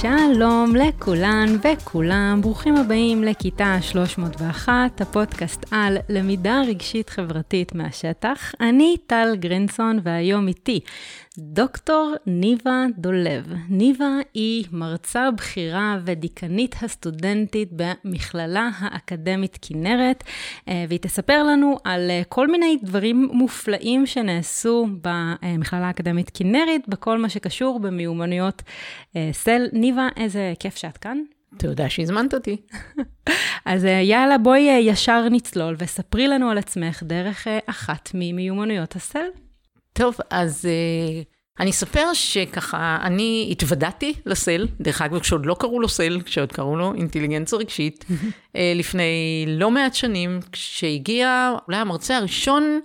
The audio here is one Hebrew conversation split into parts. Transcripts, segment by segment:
שלום לכולן וכולם, ברוכים הבאים לכיתה 301, הפודקאסט על למידה רגשית חברתית מהשטח. אני טל גרינסון והיום איתי דוקטור ניבה דולב. ניבה היא מרצה בכירה ודיקנית הסטודנטית במכללה האקדמית כנרת, אה, והיא תספר לנו על אה, כל מיני דברים מופלאים שנעשו במכללה האקדמית כנרת, בכל מה שקשור במיומנויות אה, סל. ניבה, איזה כיף שאת כאן. תודה שהזמנת אותי. אז יאללה, בואי ישר נצלול וספרי לנו על עצמך דרך אחת ממיומנויות הסל. טוב, אז uh, אני אספר שככה, אני התוודעתי לסל, דרך אגב, כשעוד לא קראו לו סל, כשעוד קראו לו אינטליגנציה רגשית, uh, לפני לא מעט שנים, כשהגיע אולי המרצה הראשון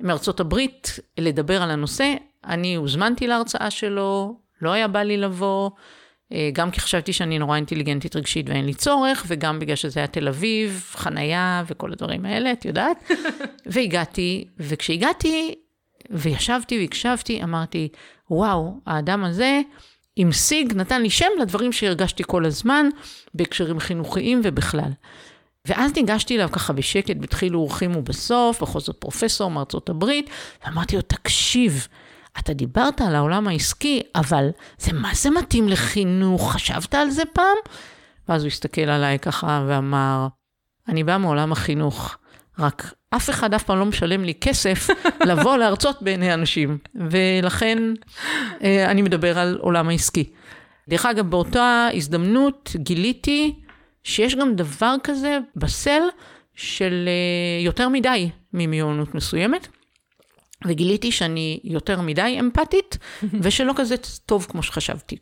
מארצות הברית לדבר על הנושא, אני הוזמנתי להרצאה שלו, לא היה בא לי לבוא. uh, גם כי חשבתי שאני נורא אינטליגנטית רגשית ואין לי צורך, וגם בגלל שזה היה תל אביב, חנייה וכל הדברים האלה, את יודעת. והגעתי, וכשהגעתי, וישבתי והקשבתי, אמרתי, וואו, האדם הזה המשיג, נתן לי שם לדברים שהרגשתי כל הזמן, בהקשרים חינוכיים ובכלל. ואז ניגשתי אליו ככה בשקט, בתחילו אורחים ובסוף, בכל זאת פרופסור מארצות הברית, ואמרתי לו, תקשיב, אתה דיברת על העולם העסקי, אבל זה מה זה מתאים לחינוך? חשבת על זה פעם? ואז הוא הסתכל עליי ככה ואמר, אני בא מעולם החינוך. רק אף אחד אף פעם לא משלם לי כסף לבוא להרצות בעיני אנשים, ולכן אה, אני מדבר על עולם העסקי. דרך אגב, באותה הזדמנות גיליתי שיש גם דבר כזה בסל של אה, יותר מדי מיומנות מסוימת, וגיליתי שאני יותר מדי אמפתית, ושלא כזה טוב כמו שחשבתי.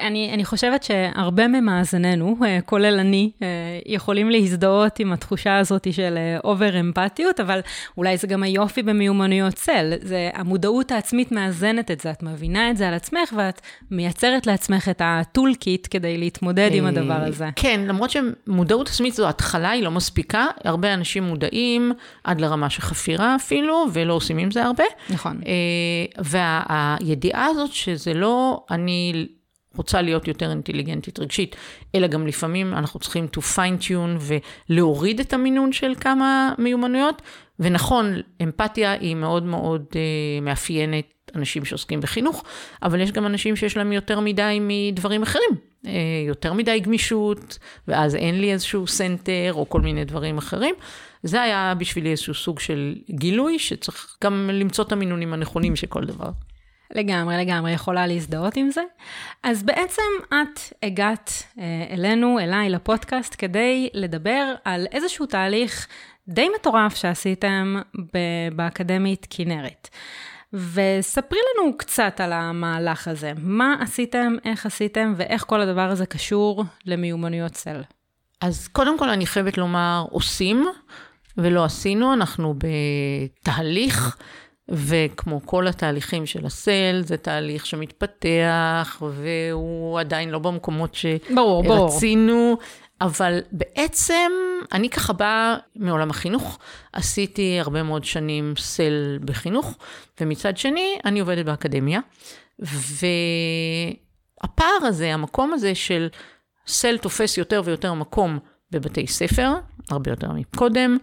אני, אני חושבת שהרבה ממאזיננו, אה, כולל אני, אה, יכולים להזדהות עם התחושה הזאת של over אה, אמפתיות, אבל אולי זה גם היופי במיומנויות SEL. זה המודעות העצמית מאזנת את זה, את מבינה את זה על עצמך, ואת מייצרת לעצמך את ה tool kit כדי להתמודד עם הדבר הזה. כן, למרות שמודעות עצמית זו התחלה, היא לא מספיקה. הרבה אנשים מודעים עד לרמה של חפירה אפילו, ולא עושים עם זה הרבה. נכון. והידיעה הזאת שזה לא אני... רוצה להיות יותר אינטליגנטית רגשית, אלא גם לפעמים אנחנו צריכים to fine tune ולהוריד את המינון של כמה מיומנויות. ונכון, אמפתיה היא מאוד מאוד uh, מאפיינת אנשים שעוסקים בחינוך, אבל יש גם אנשים שיש להם יותר מדי מדברים אחרים. Uh, יותר מדי גמישות, ואז אין לי איזשהו center או כל מיני דברים אחרים. זה היה בשבילי איזשהו סוג של גילוי, שצריך גם למצוא את המינונים הנכונים של כל דבר. לגמרי, לגמרי, יכולה להזדהות עם זה. אז בעצם את הגעת אה, אלינו, אליי, לפודקאסט, כדי לדבר על איזשהו תהליך די מטורף שעשיתם באקדמית כנרת. וספרי לנו קצת על המהלך הזה. מה עשיתם, איך עשיתם ואיך כל הדבר הזה קשור למיומנויות SEL. אז קודם כל אני חייבת לומר, עושים ולא עשינו, אנחנו בתהליך. וכמו כל התהליכים של הסל, זה תהליך שמתפתח, והוא עדיין לא במקומות שרצינו. ברור, ברור. אבל בעצם, אני ככה באה מעולם החינוך, עשיתי הרבה מאוד שנים סל בחינוך, ומצד שני, אני עובדת באקדמיה, והפער הזה, המקום הזה של סל תופס יותר ויותר מקום בבתי ספר, הרבה יותר מקודם,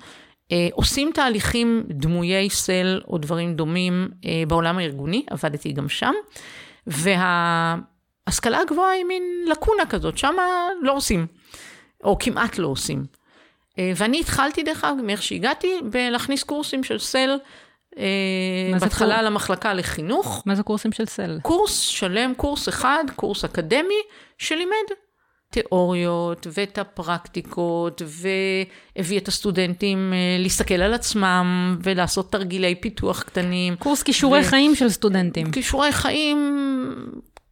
עושים תהליכים דמויי סל או דברים דומים אה, בעולם הארגוני, עבדתי גם שם, וההשכלה הגבוהה היא מין לקונה כזאת, שם לא עושים, או כמעט לא עושים. אה, ואני התחלתי, דרך אגב, מאיך שהגעתי, בלהכניס קורסים של סל. בהתחלה קור... למחלקה לחינוך. מה זה קורסים של סל? קורס שלם, קורס אחד, קורס אקדמי, שלימד התיאוריות ואת הפרקטיקות, והביא את הסטודנטים אה, להסתכל על עצמם ולעשות תרגילי פיתוח קטנים. קורס כישורי ו... חיים של סטודנטים. כישורי חיים,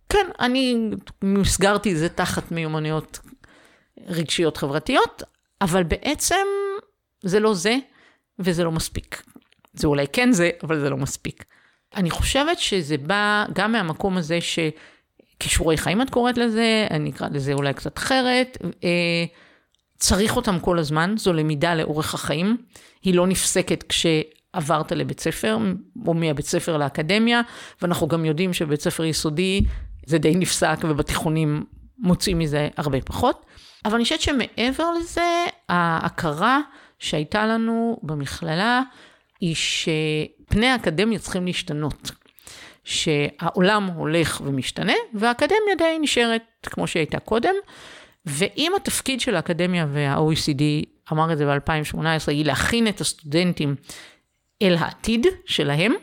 כן, אני מסגרתי את זה תחת מיומנויות רגשיות חברתיות, אבל בעצם זה לא זה וזה לא מספיק. זה אולי כן זה, אבל זה לא מספיק. אני חושבת שזה בא גם מהמקום הזה ש... כישורי חיים את קוראת לזה, אני אקרא לזה אולי קצת אחרת. אה, צריך אותם כל הזמן, זו למידה לאורך החיים. היא לא נפסקת כשעברת לבית ספר, או מהבית ספר לאקדמיה, ואנחנו גם יודעים שבית ספר יסודי זה די נפסק, ובתיכונים מוצאים מזה הרבה פחות. אבל אני חושבת שמעבר לזה, ההכרה שהייתה לנו במכללה היא שפני האקדמיה צריכים להשתנות. שהעולם הולך ומשתנה, והאקדמיה די נשארת כמו שהיא הייתה קודם. ואם התפקיד של האקדמיה וה-OECD, אמר את זה ב-2018, היא להכין את הסטודנטים אל העתיד שלהם,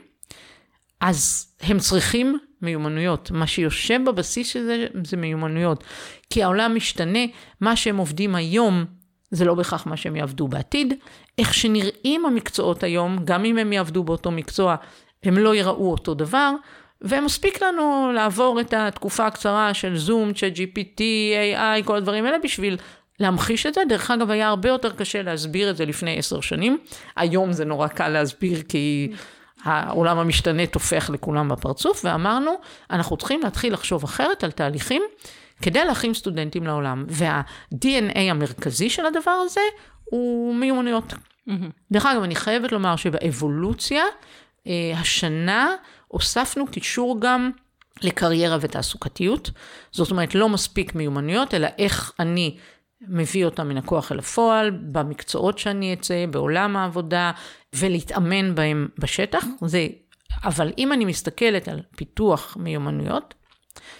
אז הם צריכים מיומנויות. מה שיושב בבסיס של זה, זה מיומנויות. כי העולם משתנה, מה שהם עובדים היום, זה לא בהכרח מה שהם יעבדו בעתיד. איך שנראים המקצועות היום, גם אם הם יעבדו באותו מקצוע, הם לא יראו אותו דבר. ומספיק לנו לעבור את התקופה הקצרה של זום, צ'אט GPT, AI, כל הדברים האלה, בשביל להמחיש את זה. דרך אגב, היה הרבה יותר קשה להסביר את זה לפני עשר שנים. היום זה נורא קל להסביר, כי העולם המשתנה טופח לכולם בפרצוף, ואמרנו, אנחנו צריכים להתחיל לחשוב אחרת על תהליכים כדי להכין סטודנטים לעולם. וה-DNA המרכזי של הדבר הזה הוא מיומנויות. Mm-hmm. דרך אגב, אני חייבת לומר שבאבולוציה, השנה הוספנו קישור גם לקריירה ותעסוקתיות. זאת אומרת, לא מספיק מיומנויות, אלא איך אני מביא אותם מן הכוח אל הפועל, במקצועות שאני אצא, בעולם העבודה, ולהתאמן בהם בשטח. זה, אבל אם אני מסתכלת על פיתוח מיומנויות,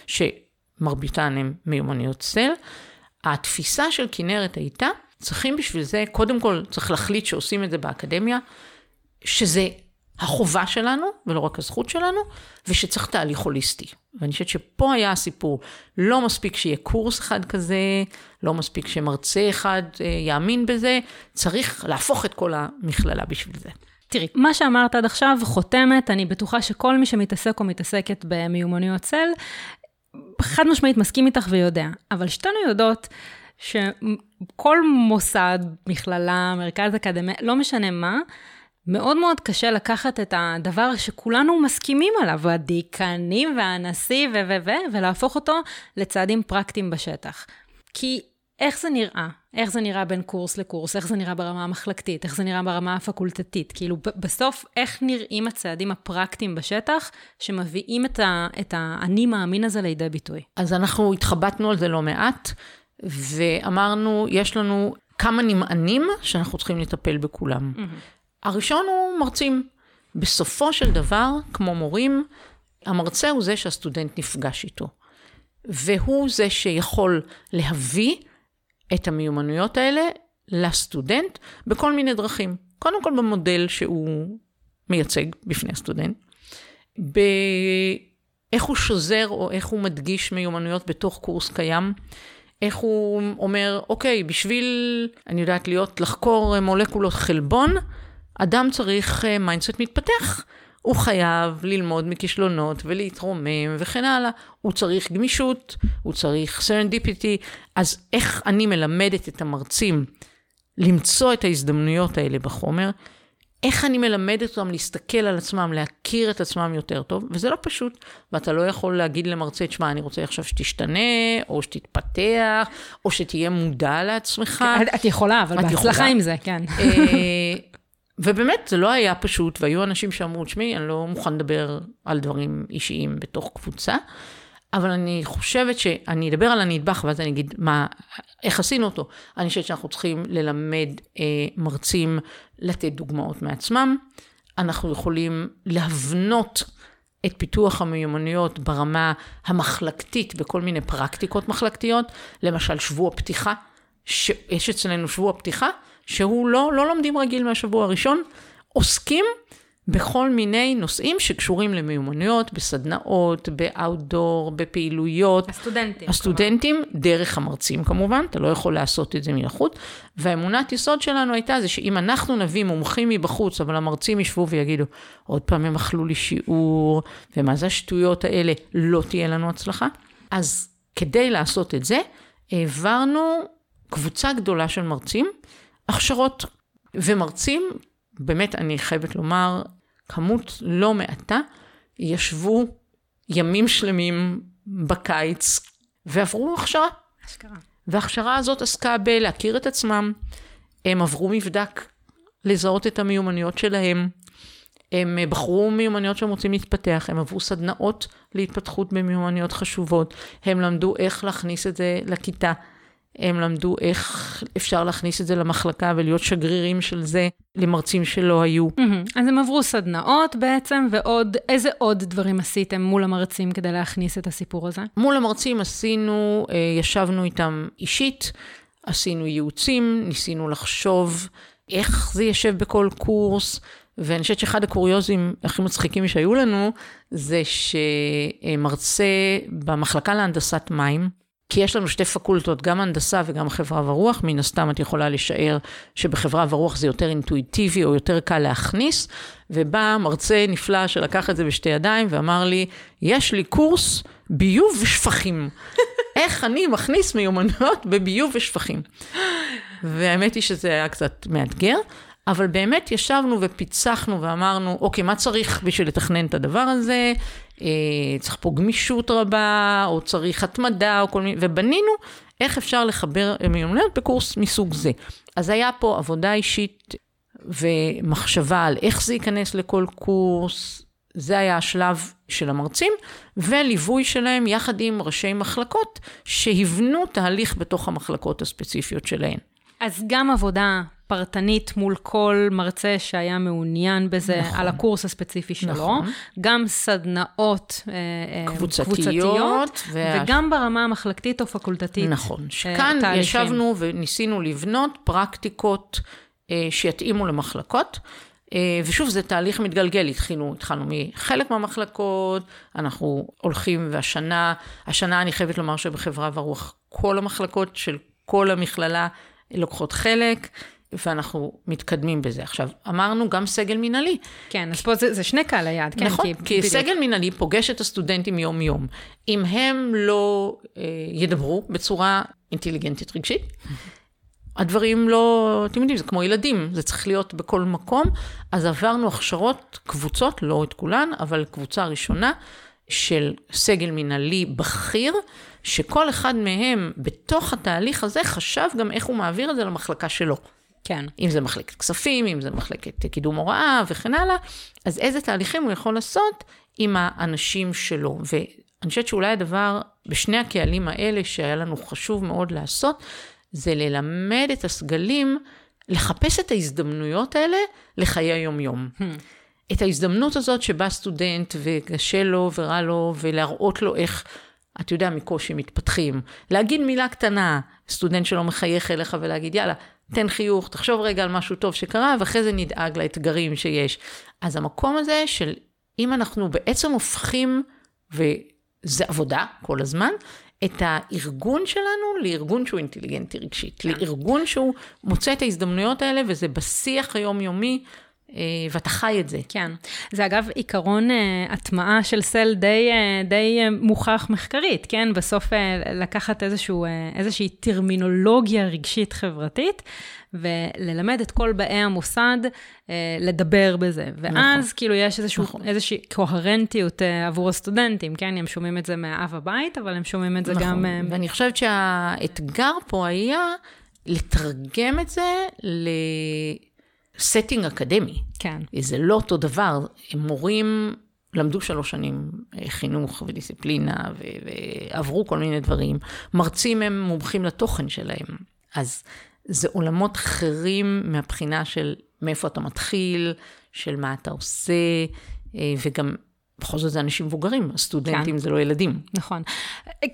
שמרביתן הן מיומנויות סל, התפיסה של כנרת הייתה, צריכים בשביל זה, קודם כל צריך להחליט שעושים את זה באקדמיה, שזה החובה שלנו, ולא רק הזכות שלנו, ושצריך תהליך הוליסטי. ואני חושבת שפה היה הסיפור. לא מספיק שיהיה קורס אחד כזה, לא מספיק שמרצה אחד אה, יאמין בזה, צריך להפוך את כל המכללה בשביל זה. תראי, מה שאמרת עד עכשיו חותמת, אני בטוחה שכל מי שמתעסק או מתעסקת במיומנויות צל, חד משמעית מסכים איתך ויודע. אבל שתינו יודעות שכל מוסד, מכללה, מרכז אקדמי, לא משנה מה, מאוד מאוד קשה לקחת את הדבר שכולנו מסכימים עליו, הדיקנים והנשיא ו... ו... ו... ולהפוך אותו לצעדים פרקטיים בשטח. כי איך זה נראה? איך זה נראה בין קורס לקורס? איך זה נראה ברמה המחלקתית? איך זה נראה ברמה הפקולטתית? כאילו, בסוף, איך נראים הצעדים הפרקטיים בשטח שמביאים את, ה, את האני מאמין הזה לידי ביטוי? אז אנחנו התחבטנו על זה לא מעט, ואמרנו, יש לנו כמה נמענים שאנחנו צריכים לטפל בכולם. Mm-hmm. הראשון הוא מרצים. בסופו של דבר, כמו מורים, המרצה הוא זה שהסטודנט נפגש איתו. והוא זה שיכול להביא את המיומנויות האלה לסטודנט בכל מיני דרכים. קודם כל במודל שהוא מייצג בפני הסטודנט, באיך הוא שוזר או איך הוא מדגיש מיומנויות בתוך קורס קיים, איך הוא אומר, אוקיי, בשביל, אני יודעת, להיות, לחקור מולקולות חלבון, אדם צריך mindset uh, מתפתח. הוא חייב ללמוד מכישלונות ולהתרומם וכן הלאה. הוא צריך גמישות, הוא צריך serendipity. אז איך אני מלמדת את המרצים למצוא את ההזדמנויות האלה בחומר? איך אני מלמדת אותם להסתכל על עצמם, להכיר את עצמם יותר טוב, וזה לא פשוט. ואתה לא יכול להגיד למרצה, תשמע, אני רוצה עכשיו שתשתנה, או שתתפתח, או שתהיה מודע לעצמך. את יכולה, אבל בהצלחה עם זה, כן. ובאמת, זה לא היה פשוט, והיו אנשים שאמרו, תשמעי, אני לא מוכן לדבר על דברים אישיים בתוך קבוצה, אבל אני חושבת שאני אדבר על הנדבך, ואז אני אגיד מה, איך עשינו אותו. אני חושבת שאנחנו צריכים ללמד אה, מרצים לתת דוגמאות מעצמם. אנחנו יכולים להבנות את פיתוח המיומנויות ברמה המחלקתית בכל מיני פרקטיקות מחלקתיות, למשל שבוע פתיחה, שיש אצלנו שבוע פתיחה, שהוא לא, לא לומדים רגיל מהשבוע הראשון, עוסקים בכל מיני נושאים שקשורים למיומנויות, בסדנאות, באאוטדור, בפעילויות. הסטודנטים. הסטודנטים, כלומר. דרך המרצים כמובן, אתה לא יכול לעשות את זה מלחוץ. והאמונת יסוד שלנו הייתה זה שאם אנחנו נביא מומחים מבחוץ, אבל המרצים ישבו ויגידו, עוד פעם הם אכלו לי שיעור, ומה זה השטויות האלה, לא תהיה לנו הצלחה. אז כדי לעשות את זה, העברנו קבוצה גדולה של מרצים, הכשרות ומרצים, באמת, אני חייבת לומר, כמות לא מעטה, ישבו ימים שלמים בקיץ ועברו הכשרה. אשכרה. וההכשרה הזאת עסקה בלהכיר את עצמם, הם עברו מבדק, לזהות את המיומנויות שלהם, הם בחרו מיומנויות שהם רוצים להתפתח, הם עברו סדנאות להתפתחות במיומנויות חשובות, הם למדו איך להכניס את זה לכיתה. הם למדו איך אפשר להכניס את זה למחלקה ולהיות שגרירים של זה למרצים שלא היו. אז הם עברו סדנאות בעצם, ועוד, איזה עוד דברים עשיתם מול המרצים כדי להכניס את הסיפור הזה? מול המרצים עשינו, אה, ישבנו איתם אישית, עשינו ייעוצים, ניסינו לחשוב איך זה יושב בכל קורס, ואני חושבת שאחד הקוריוזים הכי מצחיקים שהיו לנו, זה שמרצה במחלקה להנדסת מים, כי יש לנו שתי פקולטות, גם הנדסה וגם חברה ורוח, מן הסתם את יכולה לשער שבחברה ורוח זה יותר אינטואיטיבי או יותר קל להכניס, ובא מרצה נפלא שלקח את זה בשתי ידיים ואמר לי, יש לי קורס ביוב ושפכים. איך אני מכניס מיומנויות בביוב ושפכים. והאמת היא שזה היה קצת מאתגר, אבל באמת ישבנו ופיצחנו ואמרנו, אוקיי, מה צריך בשביל לתכנן את הדבר הזה? אה, צריך פה גמישות רבה, או צריך התמדה, או כל מיני, ובנינו איך אפשר לחבר מיומנויות בקורס מסוג זה. אז היה פה עבודה אישית ומחשבה על איך זה ייכנס לכל קורס, זה היה השלב של המרצים, וליווי שלהם יחד עם ראשי מחלקות שהבנו תהליך בתוך המחלקות הספציפיות שלהן. אז גם עבודה פרטנית מול כל מרצה שהיה מעוניין בזה, נכון. על הקורס הספציפי שלו, נכון. גם סדנאות אה, אה, קבוצתיות, קבוצתיות וה... וגם ברמה המחלקתית או פקולטתית. נכון, אה, שכאן תהליכים. ישבנו וניסינו לבנות פרקטיקות שיתאימו למחלקות. ושוב, זה תהליך מתגלגל, התחילו, התחלנו מחלק מהמחלקות, אנחנו הולכים, והשנה, השנה אני חייבת לומר שבחברה ורוח, כל המחלקות של כל המכללה לוקחות חלק. ואנחנו מתקדמים בזה. עכשיו, אמרנו גם סגל מינהלי. כן, אז פה זה, זה שני קהל היעד, כן? נכון, כי, כי בדיוק. סגל מינהלי פוגש את הסטודנטים יום-יום. אם הם לא אה, ידברו בצורה אינטליגנטית רגשית, הדברים לא, אתם יודעים, זה כמו ילדים, זה צריך להיות בכל מקום. אז עברנו הכשרות, קבוצות, לא את כולן, אבל קבוצה ראשונה של סגל מינהלי בכיר, שכל אחד מהם בתוך התהליך הזה חשב גם איך הוא מעביר את זה למחלקה שלו. כן. אם זה מחלקת כספים, אם זה מחלקת קידום הוראה וכן הלאה, אז איזה תהליכים הוא יכול לעשות עם האנשים שלו. ואני חושבת שאולי הדבר בשני הקהלים האלה שהיה לנו חשוב מאוד לעשות, זה ללמד את הסגלים לחפש את ההזדמנויות האלה לחיי היום-יום. Hmm. את ההזדמנות הזאת שבה סטודנט וקשה לו ורע לו, ולהראות לו איך, אתה יודע, מקושי מתפתחים. להגיד מילה קטנה, סטודנט שלא מחייך אליך ולהגיד, יאללה, תן חיוך, תחשוב רגע על משהו טוב שקרה, ואחרי זה נדאג לאתגרים שיש. אז המקום הזה של אם אנחנו בעצם הופכים, וזה עבודה כל הזמן, את הארגון שלנו לארגון שהוא אינטליגנטי רגשית, לארגון שהוא מוצא את ההזדמנויות האלה, וזה בשיח היומיומי ואתה חי את זה. כן. זה אגב עיקרון uh, הטמעה של סל די, uh, די uh, מוכח מחקרית, כן? בסוף uh, לקחת איזשהו, uh, איזושהי טרמינולוגיה רגשית חברתית, וללמד את כל באי המוסד uh, לדבר בזה. ואז נכון. כאילו יש איזשהו, נכון. איזושהי קוהרנטיות uh, עבור הסטודנטים, כן? הם שומעים את זה מאב הבית, אבל הם שומעים את זה נכון. גם... Uh, ואני חושבת שהאתגר פה היה לתרגם את זה ל... setting אקדמי. כן. זה לא אותו דבר. מורים למדו שלוש שנים אה, חינוך ודיסציפלינה ו- ועברו כל מיני דברים. מרצים הם מומחים לתוכן שלהם. אז זה עולמות אחרים מהבחינה של מאיפה אתה מתחיל, של מה אתה עושה, אה, וגם בכל זאת זה אנשים מבוגרים, הסטודנטים כן. זה לא ילדים. נכון.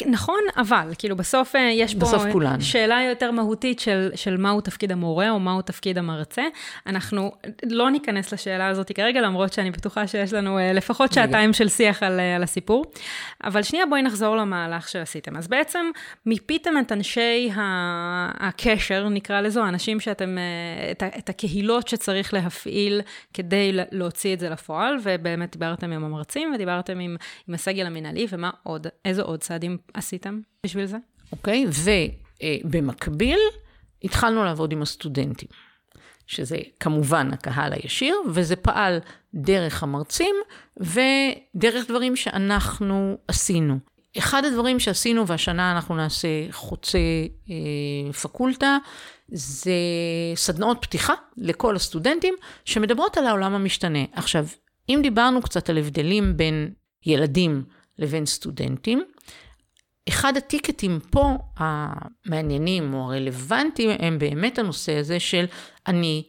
נכון, אבל, כאילו בסוף אה, יש בסוף פה כולן. שאלה יותר מהותית של, של מהו תפקיד המורה או מהו תפקיד המרצה. אנחנו לא ניכנס לשאלה הזאת כרגע, למרות שאני בטוחה שיש לנו אה, לפחות שעתיים של שיח על, אה, על הסיפור. אבל שנייה, בואי נחזור למהלך שעשיתם. אז בעצם מיפיתם את אנשי הקשר, נקרא לזו, האנשים שאתם, את, את הקהילות שצריך להפעיל כדי להוציא את זה לפועל, ובאמת דיברתם עם המרצה. היועצים ודיברתם עם, עם הסגל המנהלי, ומה עוד, איזה עוד צעדים עשיתם בשביל זה? אוקיי, okay, ובמקביל התחלנו לעבוד עם הסטודנטים, שזה כמובן הקהל הישיר, וזה פעל דרך המרצים ודרך דברים שאנחנו עשינו. אחד הדברים שעשינו, והשנה אנחנו נעשה חוצה אה, פקולטה, זה סדנאות פתיחה לכל הסטודנטים שמדברות על העולם המשתנה. עכשיו, אם דיברנו קצת על הבדלים בין ילדים לבין סטודנטים, אחד הטיקטים פה המעניינים או הרלוונטיים הם באמת הנושא הזה של אני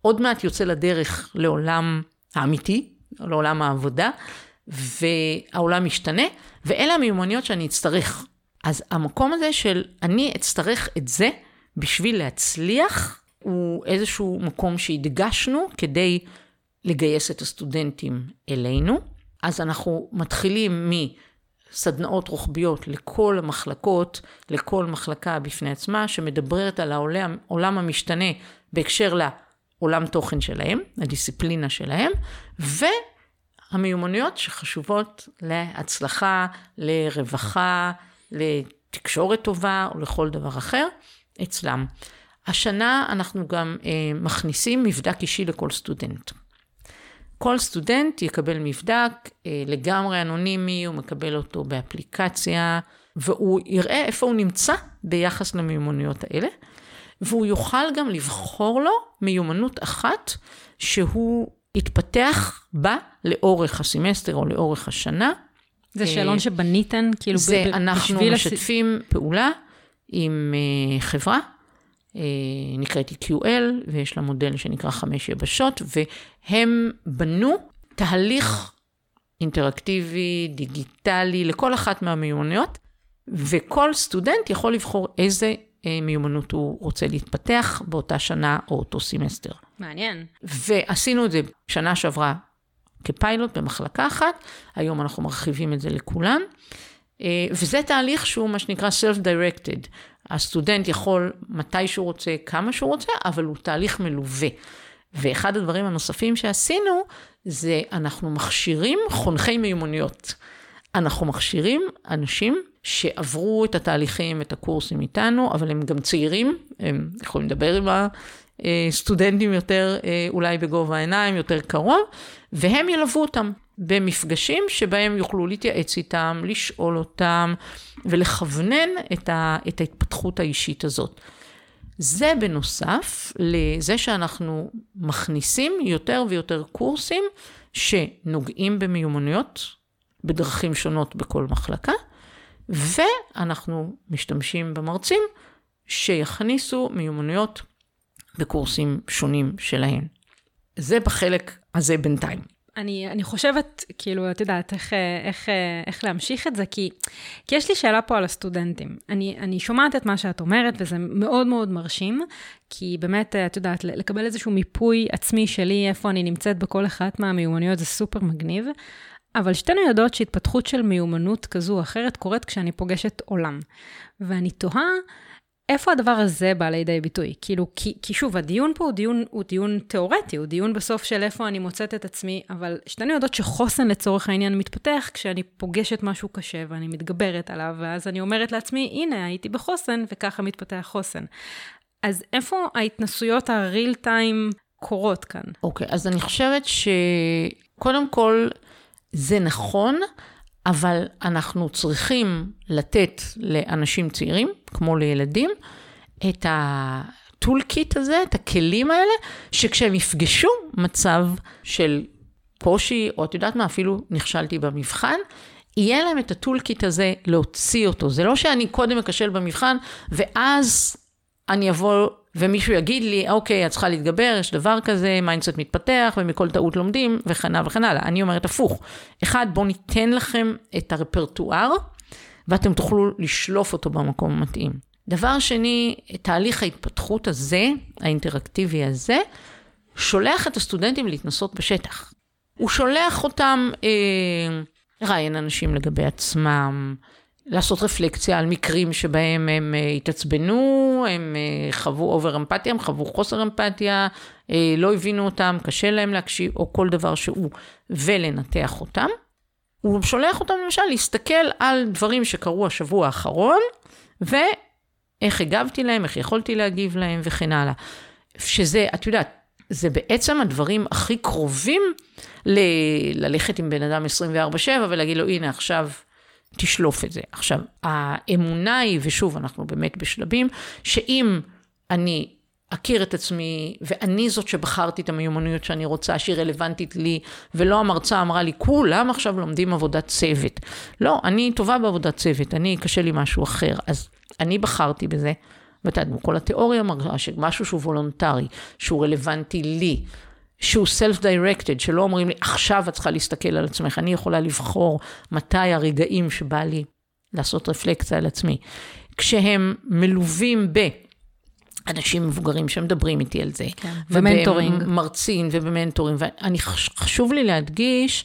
עוד מעט יוצא לדרך לעולם האמיתי, לעולם העבודה, והעולם משתנה, ואלה המיומנויות שאני אצטרך. אז המקום הזה של אני אצטרך את זה בשביל להצליח, הוא איזשהו מקום שהדגשנו כדי לגייס את הסטודנטים אלינו. אז אנחנו מתחילים מסדנאות רוחביות לכל המחלקות, לכל מחלקה בפני עצמה, שמדברת על העולם, המשתנה בהקשר לעולם תוכן שלהם, הדיסציפלינה שלהם, והמיומנויות שחשובות להצלחה, לרווחה, לתקשורת טובה או לכל דבר אחר אצלם. השנה אנחנו גם אה, מכניסים מבדק אישי לכל סטודנט. כל סטודנט יקבל מבדק אה, לגמרי אנונימי, הוא מקבל אותו באפליקציה, והוא יראה איפה הוא נמצא ביחס למיומנויות האלה, והוא יוכל גם לבחור לו מיומנות אחת שהוא יתפתח בה לאורך הסמסטר או לאורך השנה. זה שאלון שבניתן, כאילו, זה, אנחנו משתפים הס... פעולה עם אה, חברה אה, נקראת EQL, ויש לה מודל שנקרא חמש יבשות, והם בנו תהליך אינטראקטיבי, דיגיטלי, לכל אחת מהמיומנויות, וכל סטודנט יכול לבחור איזה אה, מיומנות הוא רוצה להתפתח באותה שנה או אותו סמסטר. מעניין. ועשינו את זה שנה שעברה כפיילוט במחלקה אחת, היום אנחנו מרחיבים את זה לכולן. אה, וזה תהליך שהוא מה שנקרא self-directed. הסטודנט יכול מתי שהוא רוצה, כמה שהוא רוצה, אבל הוא תהליך מלווה. ואחד הדברים הנוספים שעשינו, זה אנחנו מכשירים חונכי מיומנויות. אנחנו מכשירים אנשים שעברו את התהליכים, את הקורסים איתנו, אבל הם גם צעירים, הם יכולים לדבר עם הסטודנטים יותר, אה, אולי בגובה העיניים, יותר קרוב, והם ילוו אותם. במפגשים שבהם יוכלו להתייעץ איתם, לשאול אותם ולכוונן את, ה, את ההתפתחות האישית הזאת. זה בנוסף לזה שאנחנו מכניסים יותר ויותר קורסים שנוגעים במיומנויות בדרכים שונות בכל מחלקה, ואנחנו משתמשים במרצים שיכניסו מיומנויות בקורסים שונים שלהם. זה בחלק הזה בינתיים. אני, אני חושבת, כאילו, את יודעת, איך, איך, איך להמשיך את זה, כי, כי יש לי שאלה פה על הסטודנטים. אני, אני שומעת את מה שאת אומרת, וזה מאוד מאוד מרשים, כי באמת, את יודעת, לקבל איזשהו מיפוי עצמי שלי, איפה אני נמצאת בכל אחת מהמיומנויות, זה סופר מגניב. אבל שתינו יודעות שהתפתחות של מיומנות כזו או אחרת קורית כשאני פוגשת עולם. ואני תוהה, איפה הדבר הזה בא לידי ביטוי? כאילו, כי, כי שוב, הדיון פה הוא דיון, הוא דיון תיאורטי, הוא דיון בסוף של איפה אני מוצאת את עצמי, אבל שתינו יודעות שחוסן לצורך העניין מתפתח כשאני פוגשת משהו קשה ואני מתגברת עליו, ואז אני אומרת לעצמי, הנה, הייתי בחוסן, וככה מתפתח חוסן. אז איפה ההתנסויות הריל טיים קורות כאן? אוקיי, okay, אז אני חושבת שקודם כל, זה נכון, אבל אנחנו צריכים לתת לאנשים צעירים, כמו לילדים, את ה toolkit הזה, את הכלים האלה, שכשהם יפגשו מצב של קושי, או את יודעת מה, אפילו נכשלתי במבחן, יהיה להם את ה toolkit הזה להוציא אותו. זה לא שאני קודם אכשל במבחן, ואז אני אבוא ומישהו יגיד לי, אוקיי, את צריכה להתגבר, יש דבר כזה, mindset מתפתח, ומכל טעות לומדים, וכן הלאה וכן הלאה. אני אומרת הפוך. אחד, בואו ניתן לכם את הרפרטואר, ואתם תוכלו לשלוף אותו במקום המתאים. דבר שני, תהליך ההתפתחות הזה, האינטראקטיבי הזה, שולח את הסטודנטים להתנסות בשטח. הוא שולח אותם אה, ראיין אנשים לגבי עצמם, לעשות רפלקציה על מקרים שבהם הם אה, התעצבנו, הם אה, חוו אובר אמפתיה, הם חוו חוסר אמפתיה, אה, לא הבינו אותם, קשה להם להקשיב, או כל דבר שהוא, ולנתח אותם. הוא שולח אותם למשל להסתכל על דברים שקרו השבוע האחרון, ואיך הגבתי להם, איך יכולתי להגיב להם וכן הלאה. שזה, את יודעת, זה בעצם הדברים הכי קרובים ל- ללכת עם בן אדם 24-7 ולהגיד לו, הנה עכשיו תשלוף את זה. עכשיו, האמונה היא, ושוב, אנחנו באמת בשלבים, שאם אני אכיר את עצמי, ואני זאת שבחרתי את המיומנויות שאני רוצה, שהיא רלוונטית לי, ולא המרצה אמרה לי, כולם עכשיו לומדים עבודת צוות. לא, אני טובה בעבודת צוות, אני, קשה לי משהו אחר. אז אני בחרתי בזה, ואתה יודע, כל התיאוריה מראה שמשהו שהוא וולונטרי, שהוא רלוונטי לי, שהוא self-directed, שלא אומרים לי, עכשיו את צריכה להסתכל על עצמך, אני יכולה לבחור מתי הרגעים שבא לי לעשות רפלקציה על עצמי. כשהם מלווים ב... אנשים מבוגרים שמדברים איתי על זה. כן, ו mentoring. ובמרצים ובמנטורים. ואני, חשוב לי להדגיש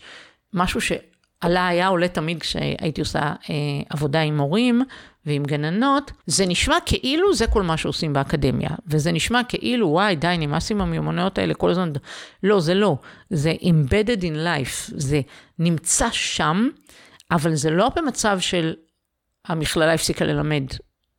משהו שעלה, היה עולה תמיד כשהייתי עושה אה, עבודה עם מורים ועם גננות, זה נשמע כאילו זה כל מה שעושים באקדמיה. וזה נשמע כאילו, וואי, די, נמאס עם המיומנויות האלה כל הזמן. לא, זה לא. זה embedded in life. זה נמצא שם, אבל זה לא במצב של המכללה הפסיקה ללמד.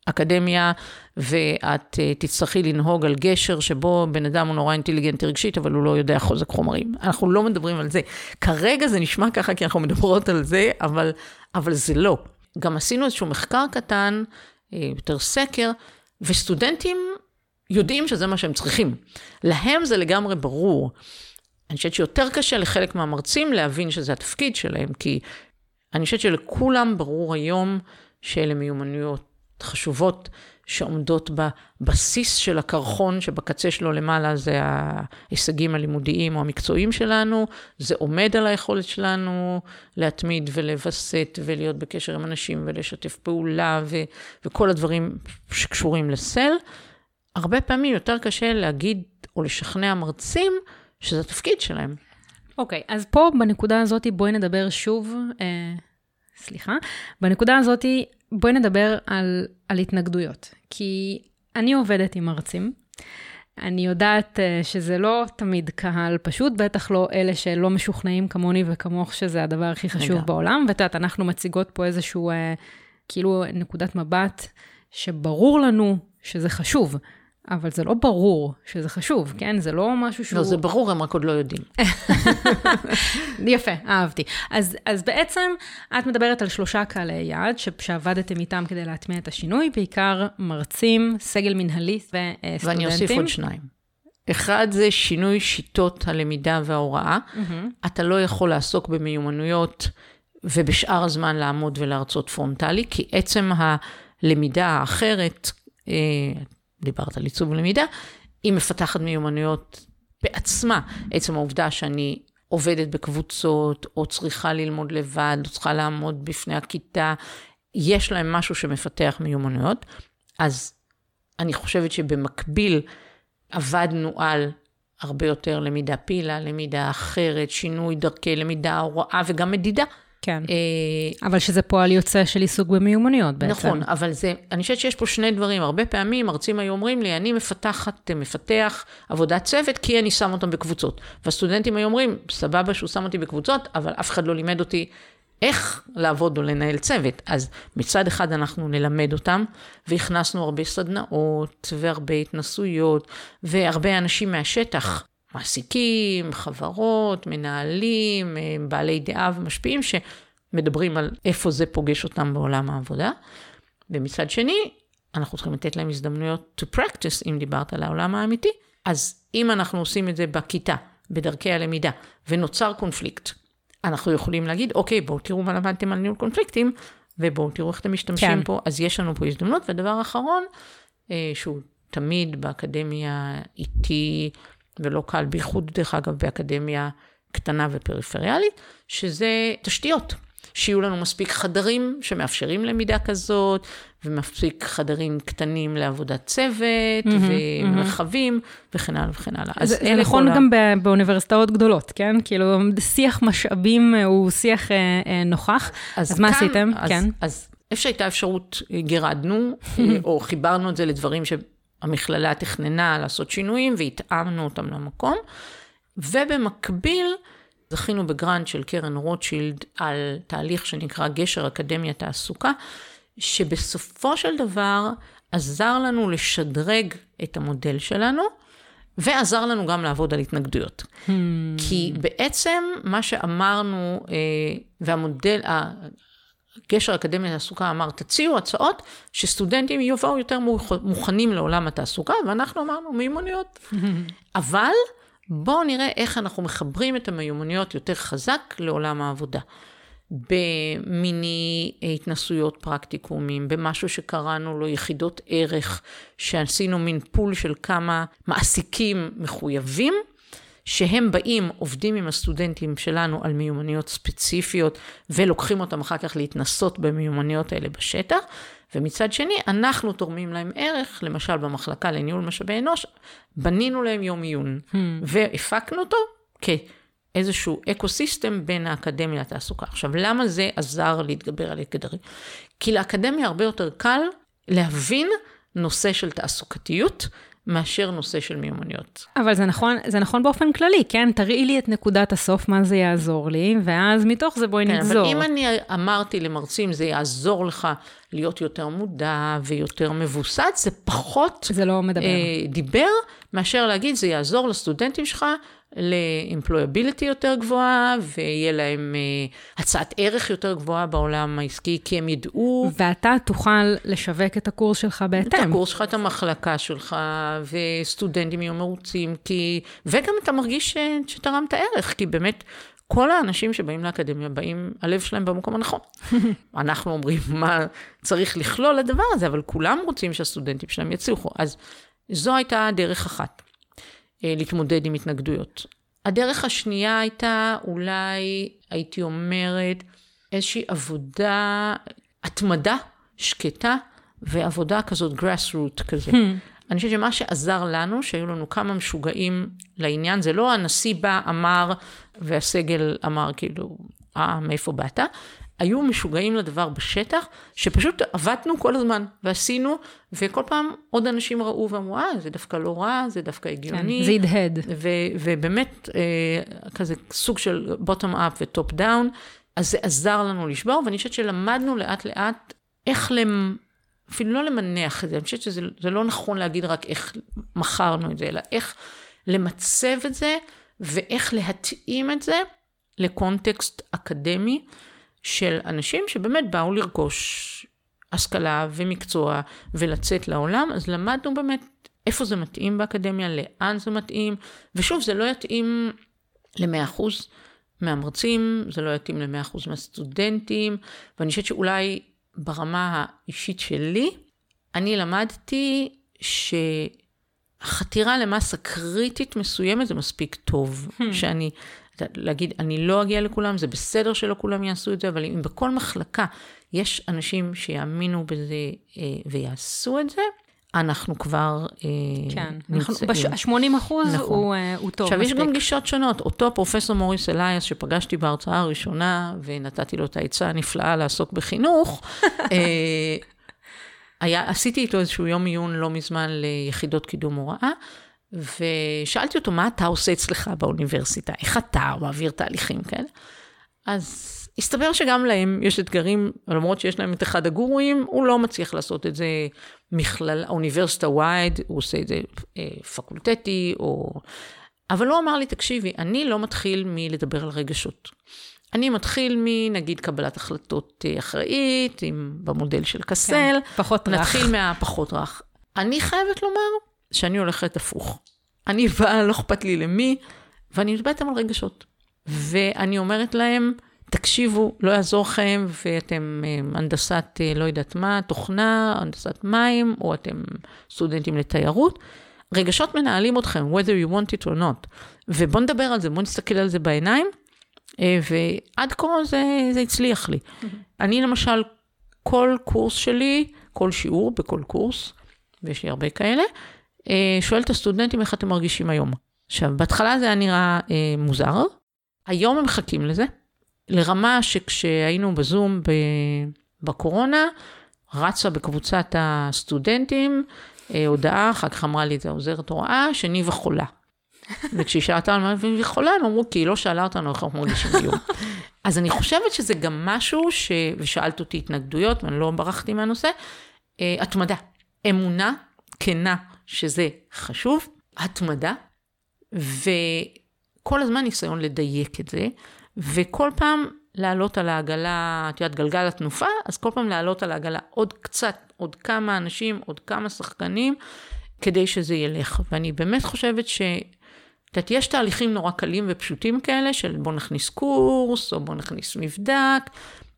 אקדמיה, ואת uh, תצטרכי לנהוג על גשר שבו בן אדם הוא נורא אינטליגנטי רגשית, אבל הוא לא יודע חוזק חומרים. אנחנו לא מדברים על זה. כרגע זה נשמע ככה כי אנחנו מדברות על זה, אבל, אבל זה לא. גם עשינו איזשהו מחקר קטן, uh, יותר סקר, וסטודנטים יודעים שזה מה שהם צריכים. להם זה לגמרי ברור. אני חושבת שיותר קשה לחלק מהמרצים להבין שזה התפקיד שלהם, כי אני חושבת שלכולם ברור היום שאלה מיומנויות חשובות שעומדות בבסיס של הקרחון, שבקצה שלו למעלה זה ההישגים הלימודיים או המקצועיים שלנו, זה עומד על היכולת שלנו להתמיד ולווסת ולהיות בקשר עם אנשים ולשתף פעולה ו- וכל הדברים שקשורים לסל. הרבה פעמים יותר קשה להגיד או לשכנע מרצים שזה התפקיד שלהם. אוקיי, okay, אז פה בנקודה הזאת בואי נדבר שוב, אה, סליחה, בנקודה הזאת בואי נדבר על, על התנגדויות, כי אני עובדת עם מרצים. אני יודעת uh, שזה לא תמיד קהל פשוט, בטח לא אלה שלא משוכנעים כמוני וכמוך, שזה הדבר הכי חשוב רגע. בעולם. ואת יודעת, אנחנו מציגות פה איזשהו, uh, כאילו, נקודת מבט שברור לנו שזה חשוב. אבל זה לא ברור שזה חשוב, כן? זה לא משהו שהוא... לא, זה ברור, הם רק עוד לא יודעים. יפה, אהבתי. אז, אז בעצם, את מדברת על שלושה קהלי יעד שעבדתם איתם כדי להטמיע את השינוי, בעיקר מרצים, סגל מנהלי וסטודנטים. ואני אוסיף עוד שניים. אחד זה שינוי שיטות הלמידה וההוראה. Mm-hmm. אתה לא יכול לעסוק במיומנויות ובשאר הזמן לעמוד ולהרצות פרונטלי, כי עצם הלמידה האחרת, אה, דיברת על עיצוב למידה, היא מפתחת מיומנויות בעצמה. עצם העובדה שאני עובדת בקבוצות, או צריכה ללמוד לבד, או צריכה לעמוד בפני הכיתה, יש להם משהו שמפתח מיומנויות. אז אני חושבת שבמקביל עבדנו על הרבה יותר למידה פילה, למידה אחרת, שינוי דרכי למידה, הוראה וגם מדידה. כן. אה, אבל שזה פועל יוצא של עיסוק במיומנויות בעצם. נכון, אבל זה, אני חושבת שיש פה שני דברים. הרבה פעמים מרצים היו אומרים לי, אני מפתחת, מפתח עבודת צוות, כי אני שם אותם בקבוצות. והסטודנטים היו אומרים, סבבה שהוא שם אותי בקבוצות, אבל אף אחד לא לימד אותי איך לעבוד או לנהל צוות. אז מצד אחד אנחנו נלמד אותם, והכנסנו הרבה סדנאות, והרבה התנסויות, והרבה אנשים מהשטח. מעסיקים, חברות, מנהלים, אה, בעלי דעה ומשפיעים שמדברים על איפה זה פוגש אותם בעולם העבודה. ומצד שני, אנחנו צריכים לתת להם הזדמנויות to practice, אם דיברת על העולם האמיתי. אז אם אנחנו עושים את זה בכיתה, בדרכי הלמידה, ונוצר קונפליקט, אנחנו יכולים להגיד, אוקיי, בואו תראו מה למדתם על ניהול קונפליקטים, ובואו תראו איך אתם משתמשים כן. פה, אז יש לנו פה הזדמנות. ודבר אחרון, אה, שהוא תמיד באקדמיה איתי, ולא קל, בייחוד דרך אגב באקדמיה קטנה ופריפריאלית, שזה תשתיות. שיהיו לנו מספיק חדרים שמאפשרים למידה כזאת, ומספיק חדרים קטנים לעבודת צוות, mm-hmm, ומרחבים, mm-hmm. וכן הלאה וכן הלאה. זה, זה נכון גם ה... באוניברסיטאות גדולות, כן? כאילו, שיח משאבים הוא שיח אה, אה, נוכח. אז, אז כאן, מה עשיתם? אז, כן. אז איפה שהייתה אפשרות, גירדנו, או חיברנו את זה לדברים ש... המכללה תכננה לעשות שינויים והתאמנו אותם למקום. ובמקביל, זכינו בגרנט של קרן רוטשילד על תהליך שנקרא גשר אקדמיה תעסוקה, שבסופו של דבר עזר לנו לשדרג את המודל שלנו, ועזר לנו גם לעבוד על התנגדויות. Hmm. כי בעצם מה שאמרנו, אה, והמודל, גשר אקדמיה לתעסוקה אמר, תציעו הצעות שסטודנטים יבואו יותר מוכנים לעולם התעסוקה, ואנחנו אמרנו, מיומנויות. אבל בואו נראה איך אנחנו מחברים את המיומנויות יותר חזק לעולם העבודה. במיני התנסויות פרקטיקומים, במשהו שקראנו לו יחידות ערך, שעשינו מין פול של כמה מעסיקים מחויבים, שהם באים, עובדים עם הסטודנטים שלנו על מיומנויות ספציפיות, ולוקחים אותם אחר כך להתנסות במיומנויות האלה בשטח, ומצד שני, אנחנו תורמים להם ערך, למשל במחלקה לניהול משאבי אנוש, בנינו להם יום עיון, hmm. והפקנו אותו כאיזשהו אקו סיסטם בין האקדמיה לתעסוקה. עכשיו, למה זה עזר להתגבר על אתגרים? כי לאקדמיה הרבה יותר קל להבין נושא של תעסוקתיות, מאשר נושא של מיומנויות. אבל זה נכון, זה נכון באופן כללי, כן? תראי לי את נקודת הסוף, מה זה יעזור לי, ואז מתוך זה בואי כן, נגזור. אבל אם אני אמרתי למרצים, זה יעזור לך להיות יותר מודע ויותר מבוסת, זה פחות... זה לא מדבר. אה, דיבר, מאשר להגיד, זה יעזור לסטודנטים שלך ל-employability יותר גבוהה, ויהיה להם uh, הצעת ערך יותר גבוהה בעולם העסקי, כי הם ידעו... ואתה תוכל לשווק את הקורס שלך בהתאם. את הקורס שלך, את המחלקה שלך, וסטודנטים יהיו מרוצים, כי... וגם אתה מרגיש ש... שתרמת ערך, כי באמת... כל האנשים שבאים לאקדמיה באים, הלב שלהם במקום הנכון. אנחנו אומרים מה צריך לכלול לדבר הזה, אבל כולם רוצים שהסטודנטים שלהם יצליחו. אז זו הייתה דרך אחת. אה, להתמודד עם התנגדויות. הדרך השנייה הייתה אולי, הייתי אומרת, איזושהי עבודה, התמדה שקטה ועבודה כזאת grassroot כזה. Hmm. אני חושבת שמה שעזר לנו, שהיו לנו כמה משוגעים לעניין, זה לא הנשיא בא, אמר, והסגל אמר כאילו, אה, מאיפה באת? היו משוגעים לדבר בשטח, שפשוט עבדנו כל הזמן, ועשינו, וכל פעם עוד אנשים ראו ואמרו, אה, זה דווקא לא רע, זה דווקא הגיוני. כן, זה הדהד. ובאמת, אה, כזה סוג של bottom up ו-top down, אז זה עזר לנו לשבור, ואני חושבת שלמדנו לאט לאט איך למ... אפילו לא למנח את זה, אני חושבת שזה לא נכון להגיד רק איך מכרנו את זה, אלא איך למצב את זה, ואיך להתאים את זה לקונטקסט אקדמי. של אנשים שבאמת באו לרכוש השכלה ומקצוע ולצאת לעולם, אז למדנו באמת איפה זה מתאים באקדמיה, לאן זה מתאים, ושוב, זה לא יתאים ל-100% מהמרצים, זה לא יתאים ל-100% מהסטודנטים, ואני חושבת שאולי ברמה האישית שלי, אני למדתי שהחתירה למסה קריטית מסוימת זה מספיק טוב, hmm. שאני להגיד, אני לא אגיע לכולם, זה בסדר שלא כולם יעשו את זה, אבל אם בכל מחלקה יש אנשים שיאמינו בזה אה, ויעשו את זה, אנחנו כבר אה, כן, נמצאים. כן, ה-80 אחוז נכון. הוא, אה, הוא טוב עכשיו, מספיק. יש גם גישות שונות. אותו פרופסור מוריס אלייס, שפגשתי בהרצאה הראשונה, ונתתי לו את העצה הנפלאה לעסוק בחינוך, אה, היה, עשיתי איתו איזשהו יום עיון לא מזמן ליחידות קידום הוראה, ושאלתי אותו, מה אתה עושה אצלך באוניברסיטה? איך אתה מעביר תהליכים כאלה? אז הסתבר שגם להם יש אתגרים, למרות שיש להם את אחד הגורואים, הוא לא מצליח לעשות את זה מכלל, אוניברסיטה ווייד, הוא עושה את זה אה, פקולטטי, או... אבל הוא אמר לי, תקשיבי, אני לא מתחיל מלדבר על רגשות. אני מתחיל מנגיד קבלת החלטות אה, אחראית, עם, במודל של קסל. כן, פחות רך. נתחיל מהפחות רך. אני חייבת לומר שאני הולכת הפוך. אני באה, לא אכפת לי למי, ואני מדברת על רגשות. ואני אומרת להם, תקשיבו, לא יעזור לכם, ואתם אה, הנדסת אה, לא יודעת מה, תוכנה, הנדסת מים, או אתם סטודנטים לתיירות. רגשות מנהלים אתכם, whether you want it or not. ובואו נדבר על זה, בואו נסתכל על זה בעיניים, אה, ועד כה זה, זה הצליח לי. אני למשל, כל קורס שלי, כל שיעור בכל קורס, ויש לי הרבה כאלה, שואל את הסטודנטים איך אתם מרגישים היום. עכשיו, בהתחלה זה היה נראה אה, מוזר, היום הם מחכים לזה, לרמה שכשהיינו בזום ב, בקורונה, רצה בקבוצת הסטודנטים אה, הודעה, אחר כך אמרה לי את זה עוזרת הוראה, שניבה חולה. וכשהיא שאלה אותנו מה היא חולה, הם אמרו, כי היא לא שאלה אותנו איך אנחנו מרגישים היום. אז אני חושבת שזה גם משהו, ש... ושאלת אותי התנגדויות, ואני לא ברחתי מהנושא, אה, התמדה, אמונה כנה שזה חשוב, התמדה, וכל הזמן ניסיון לדייק את זה, וכל פעם לעלות על העגלה, את יודעת, גלגל התנופה, אז כל פעם לעלות על העגלה עוד קצת, עוד כמה אנשים, עוד כמה שחקנים, כדי שזה ילך. ואני באמת חושבת ש... את יודעת, יש תהליכים נורא קלים ופשוטים כאלה, של בוא נכניס קורס, או בוא נכניס מבדק.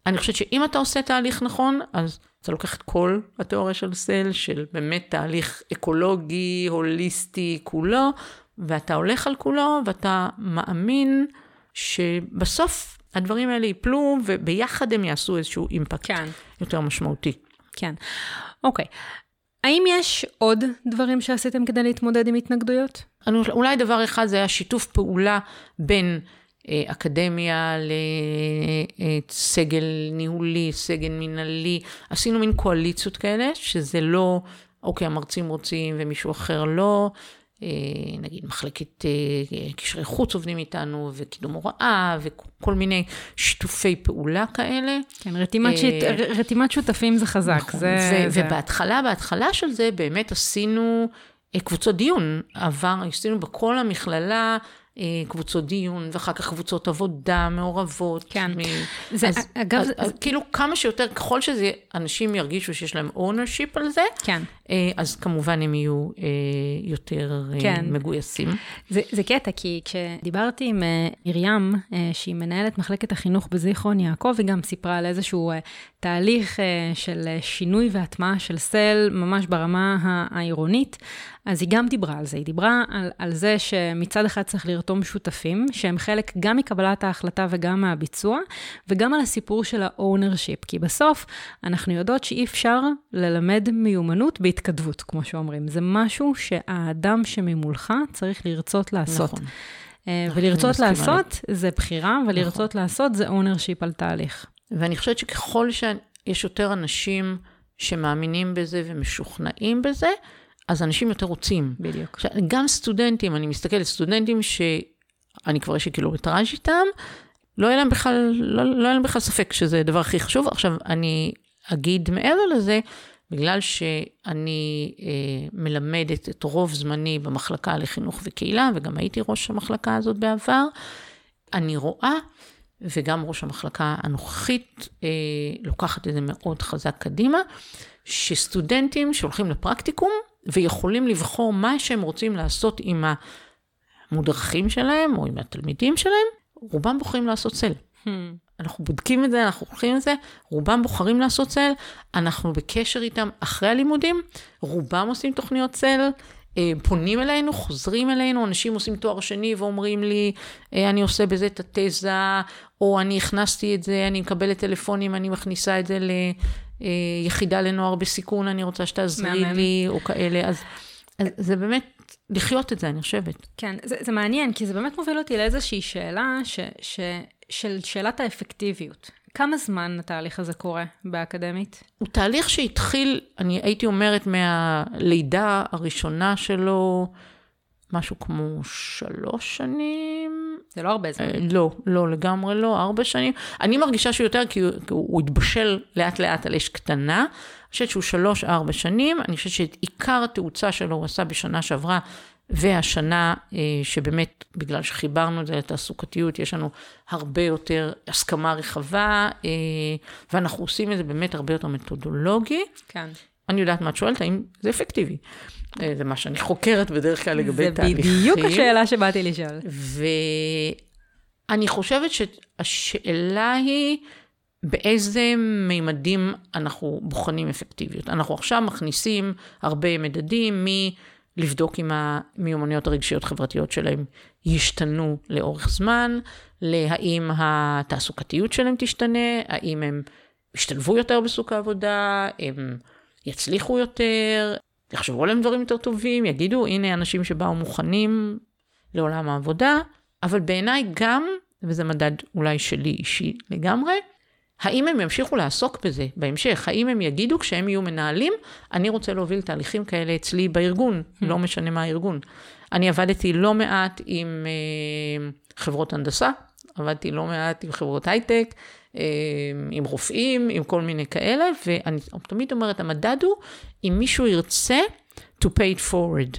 אני חושבת שאם אתה עושה תהליך נכון, אז אתה לוקח את כל התיאוריה של סל, של באמת תהליך אקולוגי, הוליסטי, כולו, ואתה הולך על כולו, ואתה מאמין שבסוף הדברים האלה ייפלו, וביחד הם יעשו איזשהו אימפקט כן. יותר משמעותי. כן. אוקיי. האם יש עוד דברים שעשיתם כדי להתמודד עם התנגדויות? אולי דבר אחד זה היה שיתוף פעולה בין אקדמיה לסגל ניהולי, סגל מנהלי. עשינו מין קואליציות כאלה, שזה לא, אוקיי, המרצים רוצים ומישהו אחר לא. אה, נגיד מחלקת אה, קשרי חוץ עובדים איתנו, וקידום הוראה, וכל מיני שיתופי פעולה כאלה. כן, רתימת, שית, רתימת שותפים זה חזק. נכון, זה, ו- זה... ובהתחלה, בהתחלה של זה באמת עשינו קבוצות דיון. עבר, עשינו בכל המכללה אה, קבוצות דיון, ואחר כך קבוצות עבודה מעורבות. כן. מ... זה, אז, אגב, אז, זה... אז כאילו כמה שיותר, ככל שזה, אנשים ירגישו שיש להם ownership על זה, כן. אה, אז כמובן הם יהיו אה, יותר כן. מגויסים. זה, זה קטע, כי כשדיברתי עם מרים, שהיא מנהלת מחלקת החינוך בזיכרון יעקב, היא גם סיפרה על איזשהו תהליך של שינוי והטמעה של סל, ממש ברמה העירונית. אז היא גם דיברה על זה, היא דיברה על, על זה שמצד אחד צריך לרתום שותפים, שהם חלק גם מקבלת ההחלטה וגם מהביצוע, וגם על הסיפור של ה-ownership, כי בסוף אנחנו יודעות שאי אפשר ללמד מיומנות בהתכתבות, כמו שאומרים. זה משהו שהאדם שממולך צריך לרצות לעשות. נכון. אה, ולרצות לעשות זה בחירה, ולרצות נכון. לעשות זה ownership על תהליך. ואני חושבת שככל שיש יותר אנשים שמאמינים בזה ומשוכנעים בזה, אז אנשים יותר רוצים. בדיוק. עכשיו, גם סטודנטים, אני מסתכלת, סטודנטים שאני כבר יש לי קילומטראז' איתם, לא היה להם בכלל, לא, לא היה להם בכלל ספק שזה הדבר הכי חשוב. עכשיו, אני אגיד מעבר לזה, בגלל שאני אה, מלמדת את רוב זמני במחלקה לחינוך וקהילה, וגם הייתי ראש המחלקה הזאת בעבר, אני רואה, וגם ראש המחלקה הנוכחית אה, לוקחת את זה מאוד חזק קדימה, שסטודנטים שהולכים לפרקטיקום, ויכולים לבחור מה שהם רוצים לעשות עם המודרכים שלהם או עם התלמידים שלהם, רובם בוחרים לעשות צל. Hmm. אנחנו בודקים את זה, אנחנו הולכים את זה, רובם בוחרים לעשות צל, אנחנו בקשר איתם אחרי הלימודים, רובם עושים תוכניות צל, אה, פונים אלינו, חוזרים אלינו, אנשים עושים תואר שני ואומרים לי, אה, אני עושה בזה את התזה, או אני הכנסתי את זה, אני מקבלת טלפונים, אני מכניסה את זה אה, יחידה לנוער בסיכון, אני רוצה שתעזרי לי, או כאלה. אז, אז זה באמת לחיות את זה, אני חושבת. כן, זה, זה מעניין, כי זה באמת מוביל אותי לאיזושהי שאלה ש, ש, של שאלת האפקטיביות. כמה זמן התהליך הזה קורה באקדמית? הוא תהליך שהתחיל, אני הייתי אומרת, מהלידה הראשונה שלו, משהו כמו שלוש שנים. זה לא הרבה זמן. אה, לא, לא, לגמרי לא, ארבע שנים. אני מרגישה שהוא יותר, כי הוא, כי הוא התבשל לאט לאט על אש קטנה. אני חושבת שהוא שלוש-ארבע שנים. אני חושבת שעיקר התאוצה שלו הוא עשה בשנה שעברה, והשנה, אה, שבאמת, בגלל שחיברנו את זה לתעסוקתיות, יש לנו הרבה יותר הסכמה רחבה, אה, ואנחנו עושים את זה באמת הרבה יותר מתודולוגי. כן. אני יודעת מה את שואלת, האם זה אפקטיבי. אה, זה מה שאני חוקרת בדרך כלל לגבי תהליכים. זה בדיוק השאלה שבאתי לשאול. ואני חושבת שהשאלה היא, באיזה מימדים אנחנו בוחנים אפקטיביות. אנחנו עכשיו מכניסים הרבה מדדים מלבדוק אם המיומנויות הרגשיות חברתיות שלהם ישתנו לאורך זמן, להאם התעסוקתיות שלהם תשתנה, האם הם ישתלבו יותר בסוג העבודה, הם יצליחו יותר, יחשבו עליהם דברים יותר טובים, יגידו, הנה אנשים שבאו מוכנים לעולם העבודה, אבל בעיניי גם, וזה מדד אולי שלי אישי לגמרי, האם הם ימשיכו לעסוק בזה בהמשך? האם הם יגידו כשהם יהיו מנהלים, אני רוצה להוביל תהליכים כאלה אצלי בארגון, hmm. לא משנה מה הארגון. אני עבדתי לא מעט עם אה, חברות הנדסה, עבדתי לא מעט עם חברות הייטק, אה, עם רופאים, עם כל מיני כאלה, ואני תמיד אומרת, המדד הוא אם מישהו ירצה to pay it forward.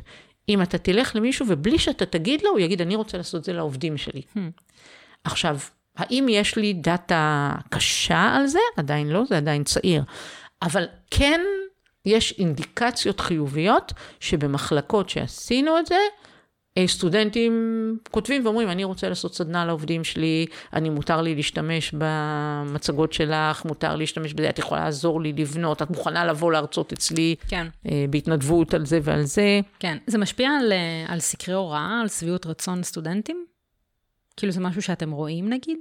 אם אתה תלך למישהו ובלי שאתה תגיד לו, הוא יגיד, אני רוצה לעשות את זה לעובדים שלי. Hmm. עכשיו, האם יש לי דאטה קשה על זה? עדיין לא, זה עדיין צעיר. אבל כן יש אינדיקציות חיוביות שבמחלקות שעשינו את זה, אה, סטודנטים כותבים ואומרים, אני רוצה לעשות סדנה לעובדים שלי, אני מותר לי להשתמש במצגות שלך, מותר להשתמש בזה, את יכולה לעזור לי לבנות, את מוכנה לבוא להרצות אצלי כן. אה, בהתנדבות על זה ועל זה. כן. זה משפיע על, אה, על סקרי הוראה, על שביעות רצון סטודנטים? כאילו זה משהו שאתם רואים נגיד?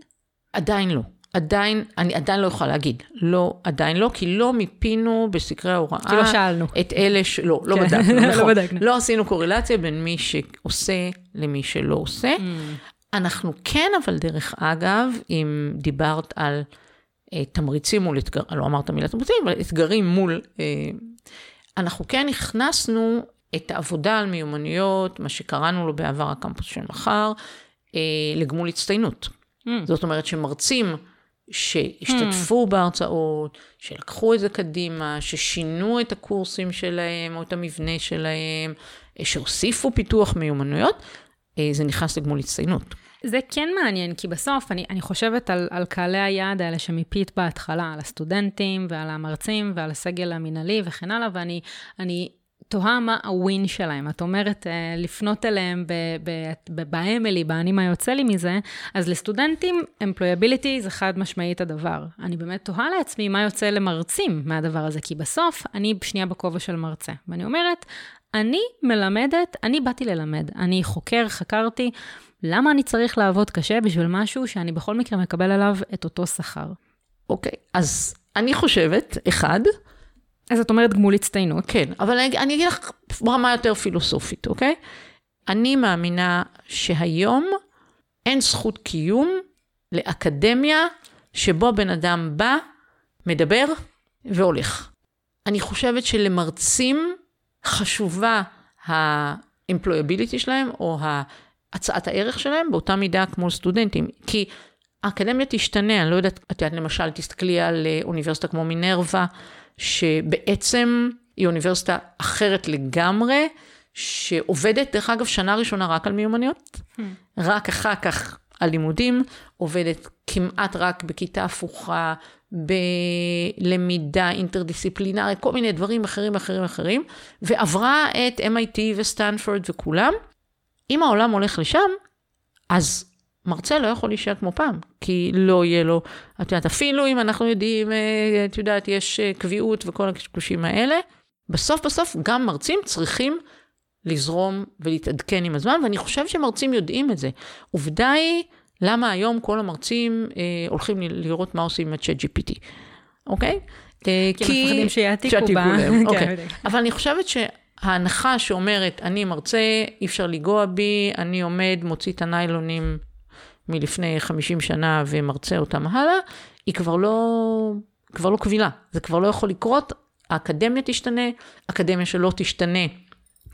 עדיין לא. עדיין, אני עדיין לא יכולה להגיד. לא, עדיין לא, כי לא מיפינו בסקרי ההוראה. כי לא שאלנו. את אלה ש... לא, לא כן, בדקנו, לא נכון. בדקנו. לא עשינו קורלציה בין מי שעושה למי שלא עושה. Mm. אנחנו כן, אבל דרך אגב, אם דיברת על אה, תמריצים מול אתגר, לא אמרת מילה תמריצים, אבל אתגרים מול, אה, אנחנו כן הכנסנו את העבודה על מיומנויות, מה שקראנו לו בעבר הקמפוס של מחר, לגמול הצטיינות. Mm. זאת אומרת שמרצים שהשתתפו בהרצאות, שלקחו את זה קדימה, ששינו את הקורסים שלהם או את המבנה שלהם, אה, שהוסיפו פיתוח מיומנויות, אה, זה נכנס לגמול הצטיינות. זה כן מעניין, כי בסוף אני, אני חושבת על, על קהלי היעד האלה שמיפית בהתחלה, על הסטודנטים ועל המרצים ועל הסגל המינהלי וכן הלאה, ואני אני תוהה מה הווין שלהם. את אומרת, אה, לפנות אליהם באמילי, באני מה יוצא לי מזה, אז לסטודנטים, אמפלויביליטי זה חד משמעית הדבר. אני באמת תוהה לעצמי מה יוצא למרצים מהדבר הזה, כי בסוף אני שנייה בכובע של מרצה. ואני אומרת, אני מלמדת, אני באתי ללמד. אני חוקר, חקרתי, למה אני צריך לעבוד קשה בשביל משהו שאני בכל מקרה מקבל עליו את אותו שכר? אוקיי, אז אני חושבת, אחד, אז את אומרת גמול הצטיינות. כן, אבל אני, אני אגיד לך ברמה יותר פילוסופית, אוקיי? אני מאמינה שהיום אין זכות קיום לאקדמיה שבו בן אדם בא, מדבר והולך. אני חושבת שלמרצים חשובה ה-employability שלהם, או הצעת הערך שלהם, באותה מידה כמו סטודנטים. כי האקדמיה תשתנה, אני לא יודעת, את יודעת, למשל, תסתכלי על אה, אוניברסיטה כמו מינרווה, שבעצם היא אוניברסיטה אחרת לגמרי, שעובדת, דרך אגב, שנה ראשונה רק על מיומנויות, Hmm. רק אחר כך על לימודים, עובדת כמעט רק בכיתה הפוכה, בלמידה אינטרדיסציפלינרית, כל מיני דברים אחרים אחרים אחרים, ועברה את MIT וסטנפורד וכולם. אם העולם הולך לשם, אז מרצה לא יכול להישאר כמו פעם, כי לא יהיה לו, את יודעת, אפילו אם אנחנו יודעים, אה, את יודעת, יש אה, קביעות וכל הקשקושים האלה, בסוף בסוף גם מרצים צריכים לזרום ולהתעדכן עם הזמן, ואני חושבת שמרצים יודעים את זה. עובדה היא, למה היום כל המרצים אה, הולכים לראות מה עושים עם ה-chat GPT, אוקיי? אה, כי הם מפחדים שיעתיקו שיעתיקו בה. להם, כן, אוקיי. אבל אני חושבת שההנחה שאומרת, אני מרצה, אי אפשר לנגוע בי, אני עומד, מוציא את הניילונים מלפני 50 שנה ומרצה אותם הלאה, היא כבר לא, כבר לא קבילה. זה כבר לא יכול לקרות, האקדמיה תשתנה, אקדמיה שלא תשתנה,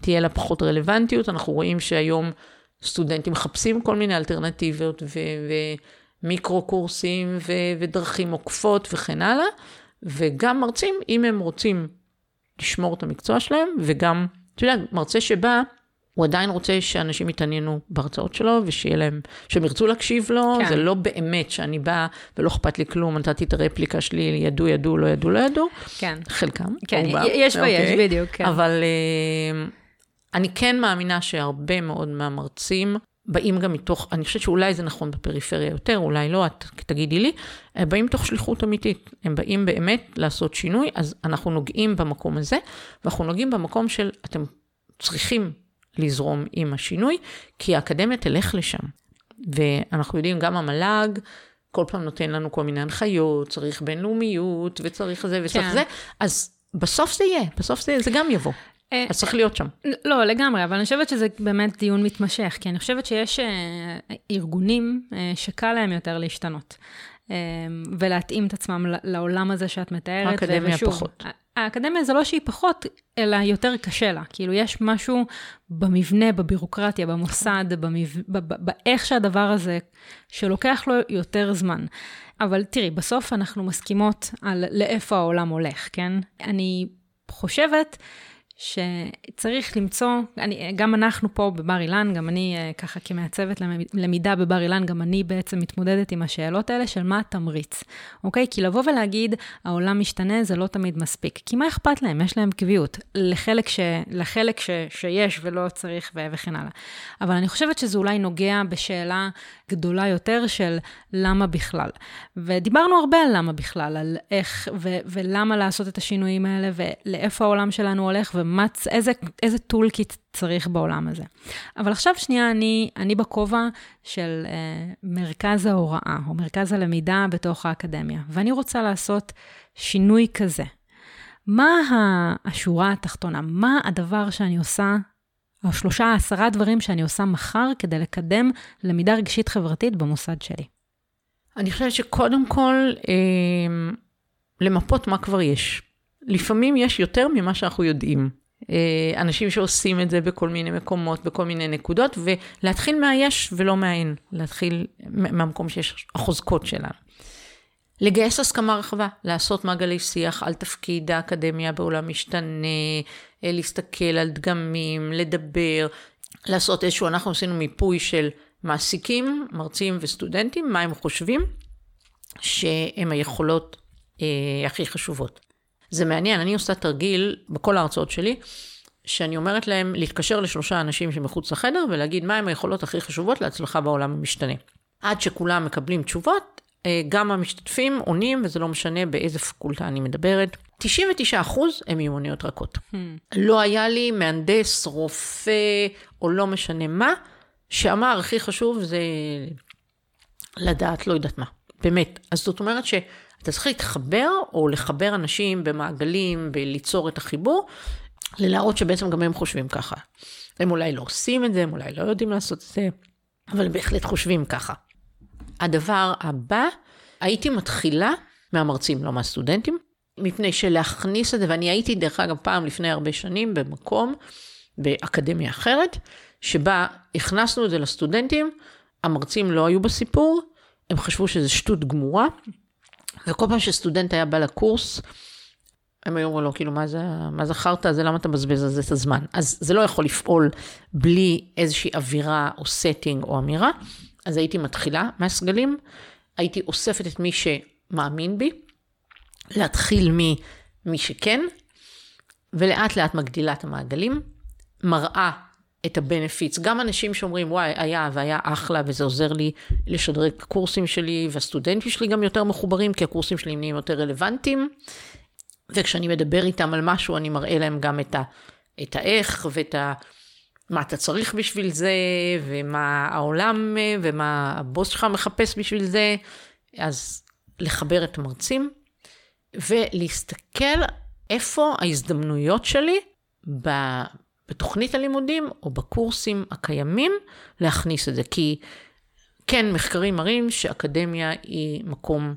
תהיה לה פחות רלוונטיות. אנחנו רואים שהיום סטודנטים מחפשים כל מיני אלטרנטיביות ו- ומיקרו קורסים ו- ודרכים עוקפות וכן הלאה, וגם מרצים, אם הם רוצים לשמור את המקצוע שלהם, וגם, אתה יודע, מרצה שבא, הוא עדיין רוצה שאנשים יתעניינו בהרצאות שלו, ושיהיה להם, שהם ירצו להקשיב לו, כן. זה לא באמת שאני באה ולא אכפת לי כלום, נתתי את הרפליקה שלי, ידעו, ידעו, לא ידעו, לא ידעו, כן. חלקם, כן, רובם, יש ויש, אוקיי. בדיוק, כן. אבל אה, אני כן מאמינה שהרבה מאוד מהמרצים באים גם מתוך, אני חושבת שאולי זה נכון בפריפריה יותר, אולי לא, את תגידי לי, הם באים מתוך שליחות אמיתית. הם באים באמת לעשות שינוי, אז אנחנו נוגעים במקום הזה, ואנחנו נוגעים במקום של אתם צריכים לזרום עם השינוי, כי האקדמיה תלך לשם. ואנחנו יודעים, גם המל"ג, כל פעם נותן לנו כל מיני הנחיות, צריך בינלאומיות, וצריך זה וצריך כן. זה, אז בסוף זה יהיה, בסוף זה, זה גם יבוא. אה, אז צריך להיות שם. לא, לגמרי, אבל אני חושבת שזה באמת דיון מתמשך, כי אני חושבת שיש אה, ארגונים אה, שקל להם יותר להשתנות. אה, ולהתאים את עצמם לעולם הזה שאת מתארת. האקדמיה ושוב, פחות. האקדמיה זה לא שהיא פחות, אלא יותר קשה לה. כאילו, יש משהו במבנה, בבירוקרטיה, במוסד, באיך שהדבר הזה, שלוקח לו יותר זמן. אבל תראי, בסוף אנחנו מסכימות על לאיפה העולם הולך, כן? אני חושבת שצריך למצוא, אני, גם אנחנו פה בבר אילן, גם אני אה, ככה כמעצבת למידה בבר אילן, גם אני בעצם מתמודדת עם השאלות האלה של מה התמריץ, אוקיי? כי לבוא ולהגיד, העולם משתנה, זה לא תמיד מספיק. כי מה אכפת להם? יש להם קביעות. לחלק, ש, לחלק ש, שיש ולא צריך ו, וכן הלאה. אבל אני חושבת שזה אולי נוגע בשאלה גדולה יותר של למה בכלל. ודיברנו הרבה על למה בכלל, על איך ו, ולמה לעשות את השינויים האלה, ולאיפה העולם שלנו הולך, ומה, איזה, איזה toolkit צריך בעולם הזה. אבל עכשיו שנייה, אני, אני בכובע של אה, מרכז ההוראה, או מרכז הלמידה בתוך האקדמיה, ואני רוצה לעשות שינוי כזה. מה השורה התחתונה? מה הדבר שאני עושה, או שלושה, עשרה דברים שאני עושה מחר כדי לקדם למידה רגשית חברתית במוסד שלי? אני חושבת שקודם כל, אה, למפות מה כבר יש. לפעמים יש יותר ממה שאנחנו יודעים. אה, אנשים שעושים את זה בכל מיני מקומות, בכל מיני נקודות, ולהתחיל מהיש ולא מהאין, להתחיל מהמקום שיש החוזקות שלנו. לגייס הסכמה רחבה, לעשות מעגלי שיח על תפקיד האקדמיה בעולם משתנה, אה, להסתכל על דגמים, לדבר, לעשות איזשהו, אנחנו עשינו מיפוי של מעסיקים, מרצים וסטודנטים, מה הם חושבים שהם היכולות אה, הכי חשובות. זה מעניין, אני עושה תרגיל בכל ההרצאות שלי, שאני אומרת להם להתקשר לשלושה אנשים שמחוץ לחדר ולהגיד מהם היכולות הכי חשובות להצלחה בעולם המשתנה. עד שכולם מקבלים תשובות, אה, גם המשתתפים עונים, וזה לא משנה באיזה פקולטה אני מדברת. 99 אחוז הם מיומנויות רכות. Hmm. לא היה לי מהנדס, רופא, או לא משנה מה, שאמר הכי חשוב זה לדעת לא יודעת מה. באמת. אז זאת אומרת ש... אתה צריך להתחבר או לחבר אנשים במעגלים וליצור את החיבור, ללהראות שבעצם גם הם חושבים ככה. הם אולי לא עושים את זה, הם אולי לא יודעים לעשות את זה, אבל בהחלט חושבים ככה. הדבר הבא, הייתי מתחילה מהמרצים, לא מהסטודנטים, מפני שלהכניס את זה, ואני הייתי דרך אגב פעם לפני הרבה שנים במקום, באקדמיה אחרת, שבה הכנסנו את זה לסטודנטים, המרצים לא היו בסיפור, הם חשבו שזה שטות גמורה, וכל פעם שסטודנט היה בא לקורס, הם היו אומרים לו, כאילו, מה זה, מה זה חרטא הזה, למה אתה מבזבז על זה את הזמן? אז זה לא יכול לפעול בלי איזושהי אווירה או setting או אמירה. אז הייתי מתחילה מהסגלים, הייתי אוספת את מי שמאמין בי, להתחיל ממי שכן, ולאט לאט מגדילה את המעגלים, מראה את הבנפיץ. גם אנשים שאומרים, וואי, היה והיה אחלה, וזה עוזר לי לשדרג את הקורסים שלי, והסטודנטים שלי גם יותר מחוברים, כי הקורסים שלי נהיים יותר רלוונטיים. וכשאני מדבר איתם על משהו, אני מראה להם גם את, ה, את האיך ואת ה... מה אתה צריך בשביל זה, ומה העולם, ומה הבוס שלך מחפש בשביל זה. אז לחבר את המרצים, ולהסתכל איפה ההזדמנויות שלי בתוכנית הלימודים או בקורסים הקיימים להכניס את זה. כי כן, מחקרים מראים שאקדמיה היא מקום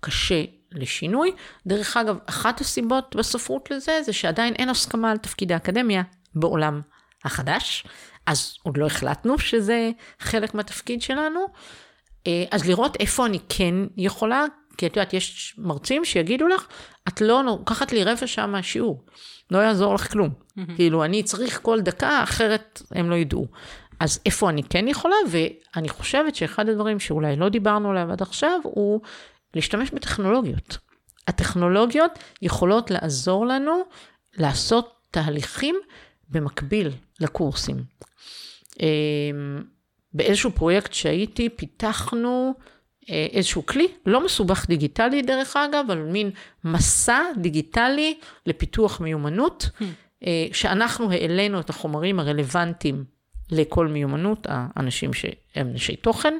קשה לשינוי. דרך אגב, אחת הסיבות בספרות לזה זה שעדיין אין הסכמה על תפקידי האקדמיה בעולם החדש. אז עוד לא החלטנו שזה חלק מהתפקיד שלנו. אה, אז לראות איפה אני כן יכולה, כי את יודעת, יש מרצים שיגידו לך, את לא לוקחת לי רבע שעה מהשיעור. לא יעזור לך כלום. Mm-hmm. כאילו, אני צריך כל דקה, אחרת הם לא ידעו. אז איפה אני כן יכולה? ואני חושבת שאחד הדברים שאולי לא דיברנו עליו עד עכשיו, הוא להשתמש בטכנולוגיות. הטכנולוגיות יכולות לעזור לנו לעשות תהליכים במקביל לקורסים. אמ, באיזשהו פרויקט שהייתי, פיתחנו איזשהו כלי, לא מסובך דיגיטלי דרך אגב, אבל מין מסע דיגיטלי לפיתוח מיומנות, hmm. אה, שאנחנו העלינו את החומרים הרלוונטיים לכל מיומנות, האנשים שהם אנשי תוכן,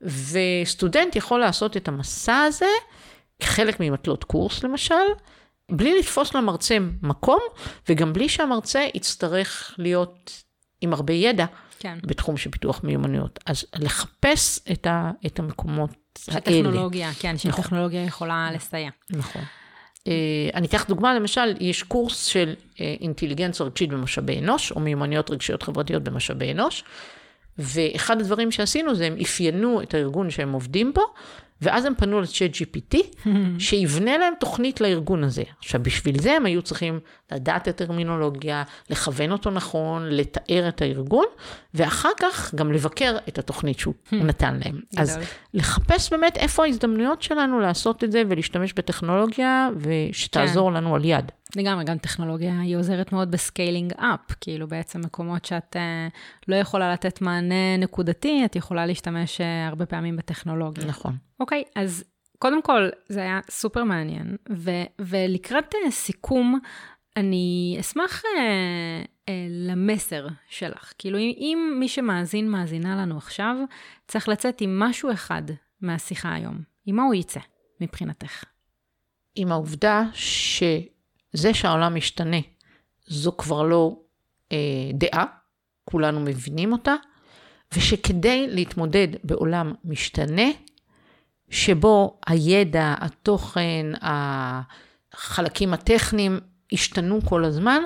וסטודנט יכול לעשות את המסע הזה, חלק ממטלות קורס למשל, בלי לתפוס למרצה מקום, וגם בלי שהמרצה יצטרך להיות עם הרבה ידע. כן. בתחום של פיתוח מיומנויות. אז לחפש את, ה, את המקומות האלה. שטכנולוגיה, כן, נכון. שטכנולוגיה יכולה לסייע. נכון. Uh, אני אקח דוגמה, למשל, יש קורס של uh, אינטליגנציה רגשית במשאבי אנוש, או מיומנויות רגשיות חברתיות במשאבי אנוש, ואחד הדברים שעשינו זה הם אפיינו את הארגון שהם עובדים בו, ואז הם פנו לצ'אט GPT, שיבנה להם תוכנית לארגון הזה. עכשיו, בשביל זה הם היו צריכים לדעת את הטרמינולוגיה, לכוון אותו נכון, לתאר את הארגון, ואחר כך גם לבקר את התוכנית שהוא נתן להם. אז לחפש באמת איפה ההזדמנויות שלנו לעשות את זה ולהשתמש בטכנולוגיה, ושתעזור כן. לנו על יד. לגמרי, גם טכנולוגיה היא עוזרת מאוד ב scaling up, כאילו בעצם מקומות שאת אה, לא יכולה לתת מענה נקודתי, את יכולה להשתמש uh, הרבה פעמים בטכנולוגיה. נכון. אוקיי, okay, אז קודם כל, זה היה סופר מעניין, ו- ולקראת uh, סיכום, אני אשמח uh, uh, למסר שלך. כאילו, אם, אם מי שמאזין, מאזינה לנו עכשיו, צריך לצאת עם משהו אחד מהשיחה היום, עם מה הוא יצא מבחינתך? עם העובדה ש... זה שהעולם משתנה, זו כבר לא אה, דעה, כולנו מבינים אותה, ושכדי להתמודד בעולם משתנה, שבו הידע, התוכן, החלקים הטכניים השתנו כל הזמן,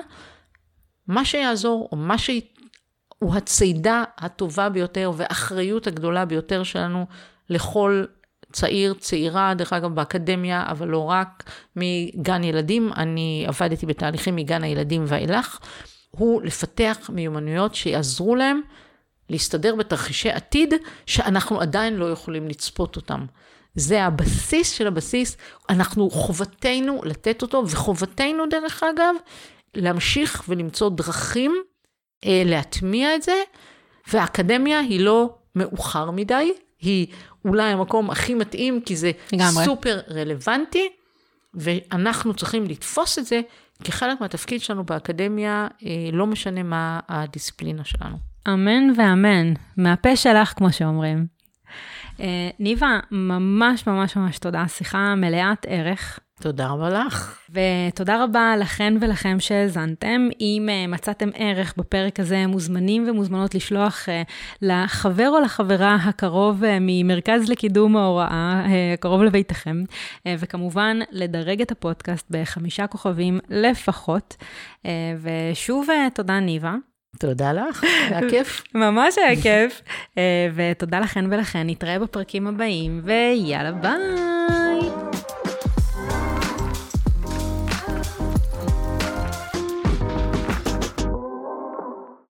מה שיעזור, או מה שהוא הצידה הטובה ביותר והאחריות הגדולה ביותר שלנו לכל צעיר, צעירה, דרך אגב, באקדמיה, אבל לא רק, מגן ילדים. אני עבדתי בתהליכים מגן הילדים ואילך. הוא לפתח מיומנויות שיעזרו להם להסתדר בתרחישי עתיד שאנחנו עדיין לא יכולים לצפות אותם. זה הבסיס של הבסיס, אנחנו חובתנו לתת אותו, וחובתנו דרך אגב, להמשיך ולמצוא דרכים אה, להטמיע את זה, והאקדמיה היא לא מאוחר מדי, היא אולי המקום הכי מתאים, כי זה לגמרי. סופר רלוונטי, ואנחנו צריכים לתפוס את זה כחלק מהתפקיד שלנו באקדמיה, אה, לא משנה מה הדיסציפלינה שלנו. אמן ואמן, מהפה שלך, כמו שאומרים. אה, ניבה, ממש ממש ממש תודה, שיחה מלאת ערך. תודה רבה לך. ותודה רבה לכן ולכם שהאזנתם. אם uh, מצאתם ערך בפרק הזה, מוזמנים ומוזמנות לשלוח uh, לחבר או לחברה הקרוב uh, ממרכז לקידום ההוראה, הקרוב לביתכם, וכמובן, לדרג את הפודקאסט בחמישה כוכבים לפחות. ושוב, תודה, ניבה. תודה לך, היה כיף. ממש היה כיף. ותודה לכן ולכן, נתראה בפרקים הבאים, ויאללה ביי.